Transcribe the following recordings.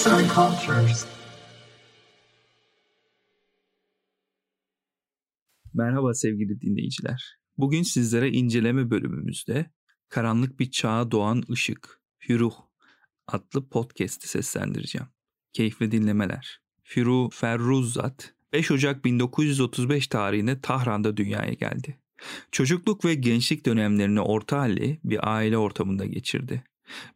Arts and Cultures. Merhaba sevgili dinleyiciler. Bugün sizlere inceleme bölümümüzde Karanlık Bir Çağa Doğan Işık, Firuh adlı podcast'i seslendireceğim. Keyifli dinlemeler. Firuh Ferruzat 5 Ocak 1935 tarihinde Tahran'da dünyaya geldi. Çocukluk ve gençlik dönemlerini orta halli bir aile ortamında geçirdi.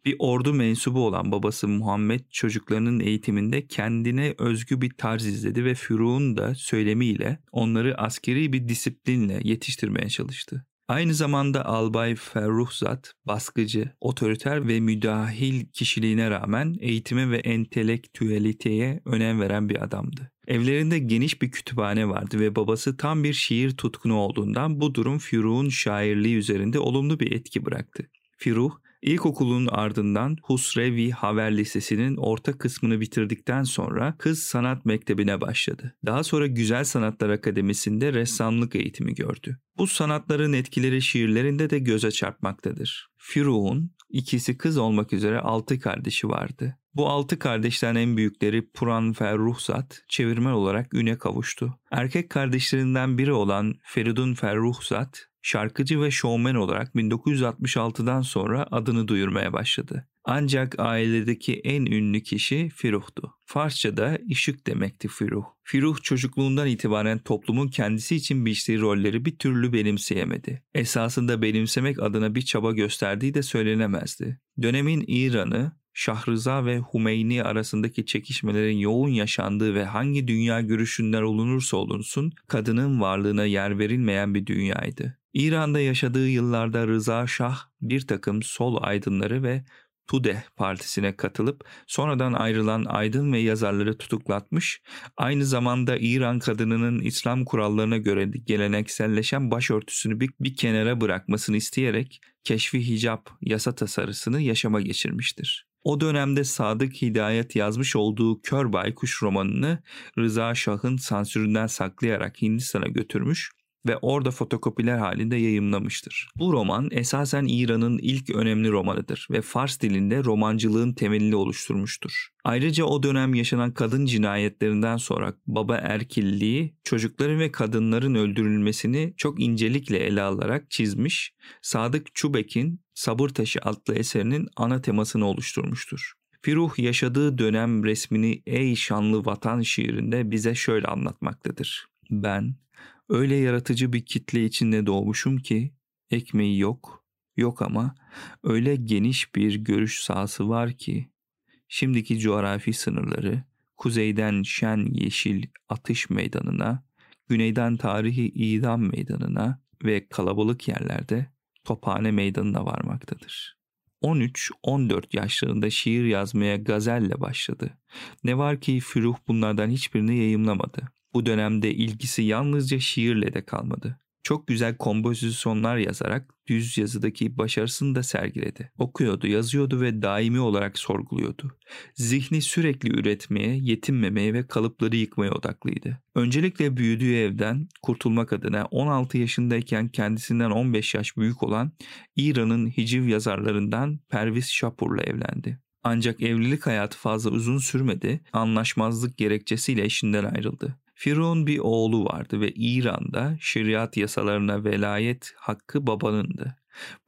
Bir ordu mensubu olan babası Muhammed çocuklarının eğitiminde kendine özgü bir tarz izledi ve Furu'nun da söylemiyle onları askeri bir disiplinle yetiştirmeye çalıştı. Aynı zamanda Albay Ferruhzat baskıcı, otoriter ve müdahil kişiliğine rağmen eğitime ve entelektüeliteye önem veren bir adamdı. Evlerinde geniş bir kütüphane vardı ve babası tam bir şiir tutkunu olduğundan bu durum Firuh'un şairliği üzerinde olumlu bir etki bıraktı. Firuh, İlkokulun ardından Husrevi Haver Lisesi'nin orta kısmını bitirdikten sonra Kız Sanat Mektebi'ne başladı. Daha sonra Güzel Sanatlar Akademisi'nde ressamlık eğitimi gördü. Bu sanatların etkileri şiirlerinde de göze çarpmaktadır. Firuh'un ikisi kız olmak üzere altı kardeşi vardı. Bu altı kardeşten en büyükleri Puran Ferruhzat çevirmen olarak üne kavuştu. Erkek kardeşlerinden biri olan Feridun Ferruhzat şarkıcı ve şovmen olarak 1966'dan sonra adını duyurmaya başladı. Ancak ailedeki en ünlü kişi Firuh'tu. Farsça'da ışık demekti Firuh. Firuh çocukluğundan itibaren toplumun kendisi için biçtiği rolleri bir türlü benimseyemedi. Esasında benimsemek adına bir çaba gösterdiği de söylenemezdi. Dönemin İran'ı Şahrıza ve Humeyni arasındaki çekişmelerin yoğun yaşandığı ve hangi dünya görüşünden olunursa olunsun kadının varlığına yer verilmeyen bir dünyaydı. İran'da yaşadığı yıllarda Rıza Şah bir takım sol aydınları ve Tudeh partisine katılıp sonradan ayrılan aydın ve yazarları tutuklatmış, aynı zamanda İran kadınının İslam kurallarına göre gelenekselleşen başörtüsünü bir, bir kenara bırakmasını isteyerek keşfi hicap yasa tasarısını yaşama geçirmiştir. O dönemde Sadık Hidayet yazmış olduğu Kör Baykuş romanını Rıza Şah'ın sansüründen saklayarak Hindistan'a götürmüş ve orada fotokopiler halinde yayımlamıştır. Bu roman esasen İran'ın ilk önemli romanıdır ve Fars dilinde romancılığın temelini oluşturmuştur. Ayrıca o dönem yaşanan kadın cinayetlerinden sonra baba erkilliği, çocukların ve kadınların öldürülmesini çok incelikle ele alarak çizmiş, Sadık Çubek'in Sabır Taşı adlı eserinin ana temasını oluşturmuştur. Firuh yaşadığı dönem resmini Ey Şanlı Vatan şiirinde bize şöyle anlatmaktadır. Ben Öyle yaratıcı bir kitle içinde doğmuşum ki ekmeği yok, yok ama öyle geniş bir görüş sahası var ki şimdiki coğrafi sınırları kuzeyden şen yeşil atış meydanına, güneyden tarihi idam meydanına ve kalabalık yerlerde tophane meydanına varmaktadır. 13-14 yaşlarında şiir yazmaya gazelle başladı. Ne var ki Firuh bunlardan hiçbirini yayımlamadı. Bu dönemde ilgisi yalnızca şiirle de kalmadı. Çok güzel kompozisyonlar yazarak düz yazıdaki başarısını da sergiledi. Okuyordu, yazıyordu ve daimi olarak sorguluyordu. Zihni sürekli üretmeye, yetinmemeye ve kalıpları yıkmaya odaklıydı. Öncelikle büyüdüğü evden kurtulmak adına 16 yaşındayken kendisinden 15 yaş büyük olan İran'ın hiciv yazarlarından Perviz Şapur'la evlendi. Ancak evlilik hayatı fazla uzun sürmedi, anlaşmazlık gerekçesiyle eşinden ayrıldı. Firavun bir oğlu vardı ve İran'da şeriat yasalarına velayet hakkı babanındı.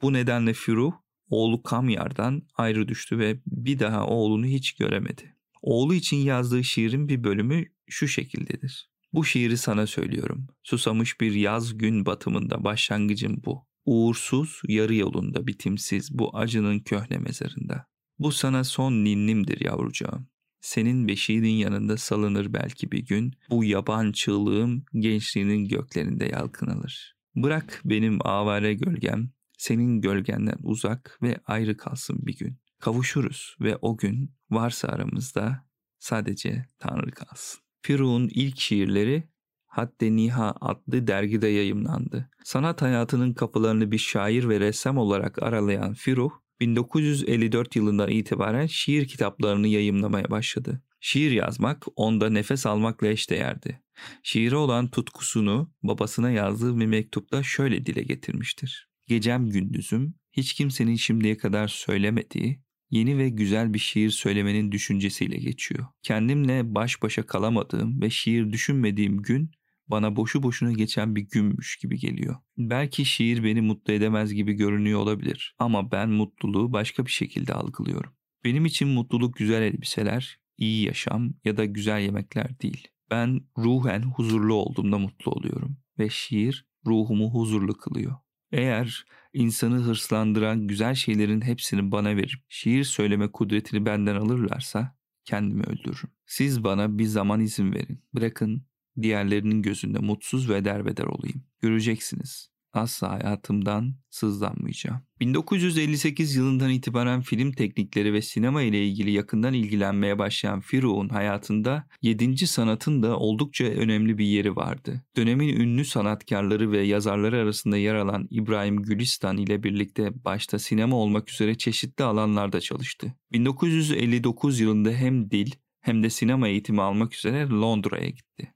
Bu nedenle Firuh oğlu Kamyar'dan ayrı düştü ve bir daha oğlunu hiç göremedi. Oğlu için yazdığı şiirin bir bölümü şu şekildedir. Bu şiiri sana söylüyorum. Susamış bir yaz gün batımında başlangıcım bu. Uğursuz, yarı yolunda bitimsiz bu acının köhne mezarında. Bu sana son ninnimdir yavrucağım. Senin beşiğinin yanında salınır belki bir gün. Bu yaban çığlığım gençliğinin göklerinde yalkınılır. Bırak benim avare gölgem senin gölgenden uzak ve ayrı kalsın bir gün. Kavuşuruz ve o gün varsa aramızda sadece Tanrı kalsın. Firu'nun ilk şiirleri Hadde Niha adlı dergide yayımlandı. Sanat hayatının kapılarını bir şair ve ressam olarak aralayan Firuh, 1954 yılından itibaren şiir kitaplarını yayımlamaya başladı. Şiir yazmak onda nefes almakla eşdeğerdi. Şiire olan tutkusunu babasına yazdığı bir mektupta şöyle dile getirmiştir. Gecem gündüzüm hiç kimsenin şimdiye kadar söylemediği, yeni ve güzel bir şiir söylemenin düşüncesiyle geçiyor. Kendimle baş başa kalamadığım ve şiir düşünmediğim gün bana boşu boşuna geçen bir günmüş gibi geliyor. Belki şiir beni mutlu edemez gibi görünüyor olabilir ama ben mutluluğu başka bir şekilde algılıyorum. Benim için mutluluk güzel elbiseler, iyi yaşam ya da güzel yemekler değil. Ben ruhen huzurlu olduğumda mutlu oluyorum ve şiir ruhumu huzurlu kılıyor. Eğer insanı hırslandıran güzel şeylerin hepsini bana verip şiir söyleme kudretini benden alırlarsa kendimi öldürürüm. Siz bana bir zaman izin verin. Bırakın diğerlerinin gözünde mutsuz ve derbeder olayım. Göreceksiniz asla hayatımdan sızlanmayacağım. 1958 yılından itibaren film teknikleri ve sinema ile ilgili yakından ilgilenmeye başlayan Firu'nun hayatında 7. sanatın da oldukça önemli bir yeri vardı. Dönemin ünlü sanatkarları ve yazarları arasında yer alan İbrahim Gülistan ile birlikte başta sinema olmak üzere çeşitli alanlarda çalıştı. 1959 yılında hem dil hem de sinema eğitimi almak üzere Londra'ya gitti.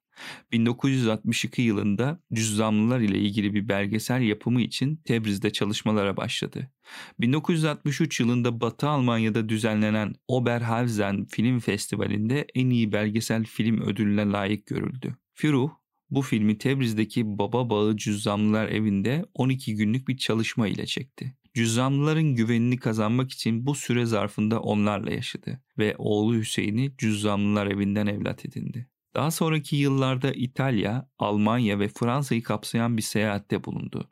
1962 yılında cüzzamlılar ile ilgili bir belgesel yapımı için Tebriz'de çalışmalara başladı. 1963 yılında Batı Almanya'da düzenlenen Oberhausen Film Festivali'nde en iyi belgesel film ödülüne layık görüldü. Firuh, bu filmi Tebriz'deki Baba Bağı Cüzzamlılar evinde 12 günlük bir çalışma ile çekti. Cüzzamlıların güvenini kazanmak için bu süre zarfında onlarla yaşadı ve oğlu Hüseyin'i Cüzzamlılar evinden evlat edindi. Daha sonraki yıllarda İtalya, Almanya ve Fransa'yı kapsayan bir seyahatte bulundu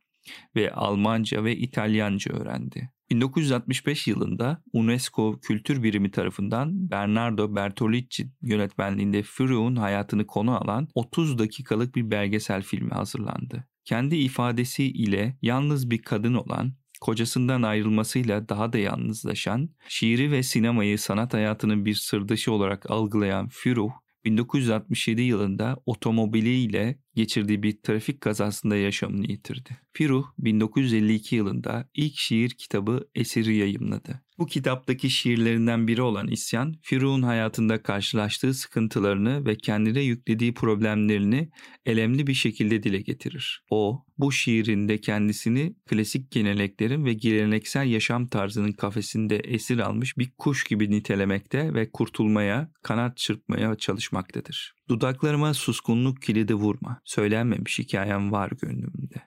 ve Almanca ve İtalyanca öğrendi. 1965 yılında UNESCO Kültür Birimi tarafından Bernardo Bertolucci yönetmenliğinde Fury'un hayatını konu alan 30 dakikalık bir belgesel filmi hazırlandı. Kendi ifadesi ile yalnız bir kadın olan kocasından ayrılmasıyla daha da yalnızlaşan, şiiri ve sinemayı sanat hayatının bir sırdaşı olarak algılayan Furuh, 1967 yılında otomobiliyle geçirdiği bir trafik kazasında yaşamını yitirdi. Firuh 1952 yılında ilk şiir kitabı Esir'i yayımladı. Bu kitaptaki şiirlerinden biri olan İsyan, Firuh'un hayatında karşılaştığı sıkıntılarını ve kendine yüklediği problemlerini elemli bir şekilde dile getirir. O, bu şiirinde kendisini klasik geleneklerin ve geleneksel yaşam tarzının kafesinde esir almış bir kuş gibi nitelemekte ve kurtulmaya, kanat çırpmaya çalışmaktadır. Dudaklarıma suskunluk kilidi vurma. Söylenmemiş hikayem var gönlümde.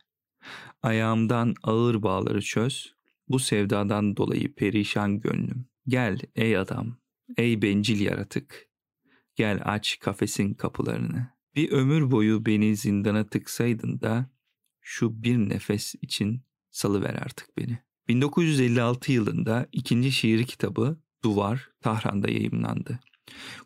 Ayağımdan ağır bağları çöz. Bu sevdadan dolayı perişan gönlüm. Gel ey adam, ey bencil yaratık. Gel aç kafesin kapılarını. Bir ömür boyu beni zindana tıksaydın da şu bir nefes için salıver artık beni. 1956 yılında ikinci şiir kitabı Duvar Tahran'da yayımlandı.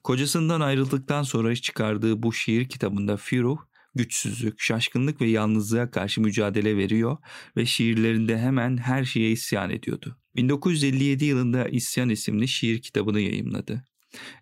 Kocasından ayrıldıktan sonra çıkardığı bu şiir kitabında Firuh güçsüzlük, şaşkınlık ve yalnızlığa karşı mücadele veriyor ve şiirlerinde hemen her şeye isyan ediyordu. 1957 yılında İsyan isimli şiir kitabını yayımladı.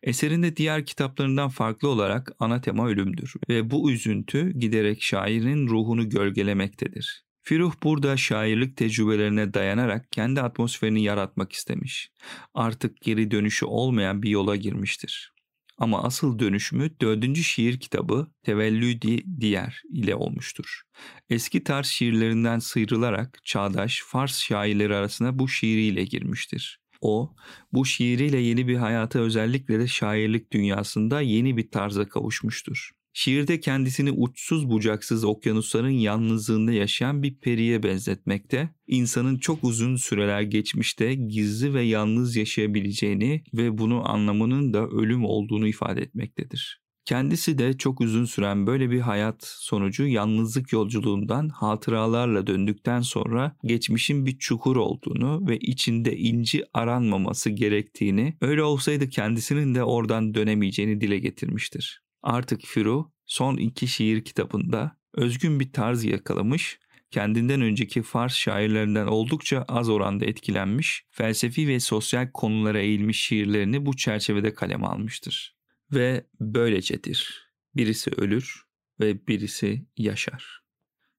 Eserinde diğer kitaplarından farklı olarak ana tema ölümdür ve bu üzüntü giderek şairin ruhunu gölgelemektedir. Firuh burada şairlik tecrübelerine dayanarak kendi atmosferini yaratmak istemiş. Artık geri dönüşü olmayan bir yola girmiştir. Ama asıl dönüşümü dördüncü şiir kitabı Tevellüdi Diğer ile olmuştur. Eski tarz şiirlerinden sıyrılarak çağdaş Fars şairleri arasına bu şiiriyle girmiştir. O, bu şiiriyle yeni bir hayata özellikle de şairlik dünyasında yeni bir tarza kavuşmuştur. Şiirde kendisini uçsuz bucaksız okyanusların yalnızlığında yaşayan bir periye benzetmekte, insanın çok uzun süreler geçmişte gizli ve yalnız yaşayabileceğini ve bunu anlamının da ölüm olduğunu ifade etmektedir. Kendisi de çok uzun süren böyle bir hayat sonucu yalnızlık yolculuğundan hatıralarla döndükten sonra geçmişin bir çukur olduğunu ve içinde inci aranmaması gerektiğini, öyle olsaydı kendisinin de oradan dönemeyeceğini dile getirmiştir. Artık Firu son iki şiir kitabında özgün bir tarz yakalamış, kendinden önceki Fars şairlerinden oldukça az oranda etkilenmiş, felsefi ve sosyal konulara eğilmiş şiirlerini bu çerçevede kaleme almıştır. Ve böylecedir. Birisi ölür ve birisi yaşar.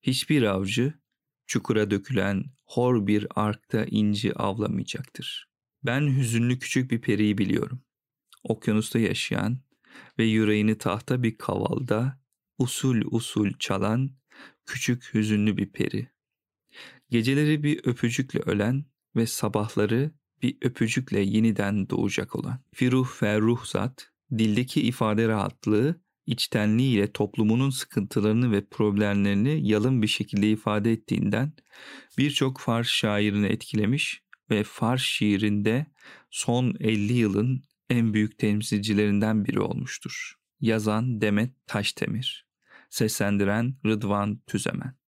Hiçbir avcı çukura dökülen hor bir arkta inci avlamayacaktır. Ben hüzünlü küçük bir periyi biliyorum. Okyanusta yaşayan ve yüreğini tahta bir kavalda usul usul çalan küçük hüzünlü bir peri. Geceleri bir öpücükle ölen ve sabahları bir öpücükle yeniden doğacak olan. Firuh ve ruhsat, dildeki ifade rahatlığı, içtenliğiyle toplumunun sıkıntılarını ve problemlerini yalın bir şekilde ifade ettiğinden birçok Fars şairini etkilemiş ve Fars şiirinde son 50 yılın en büyük temsilcilerinden biri olmuştur. Yazan Demet Taştemir, seslendiren Rıdvan Tüzemen.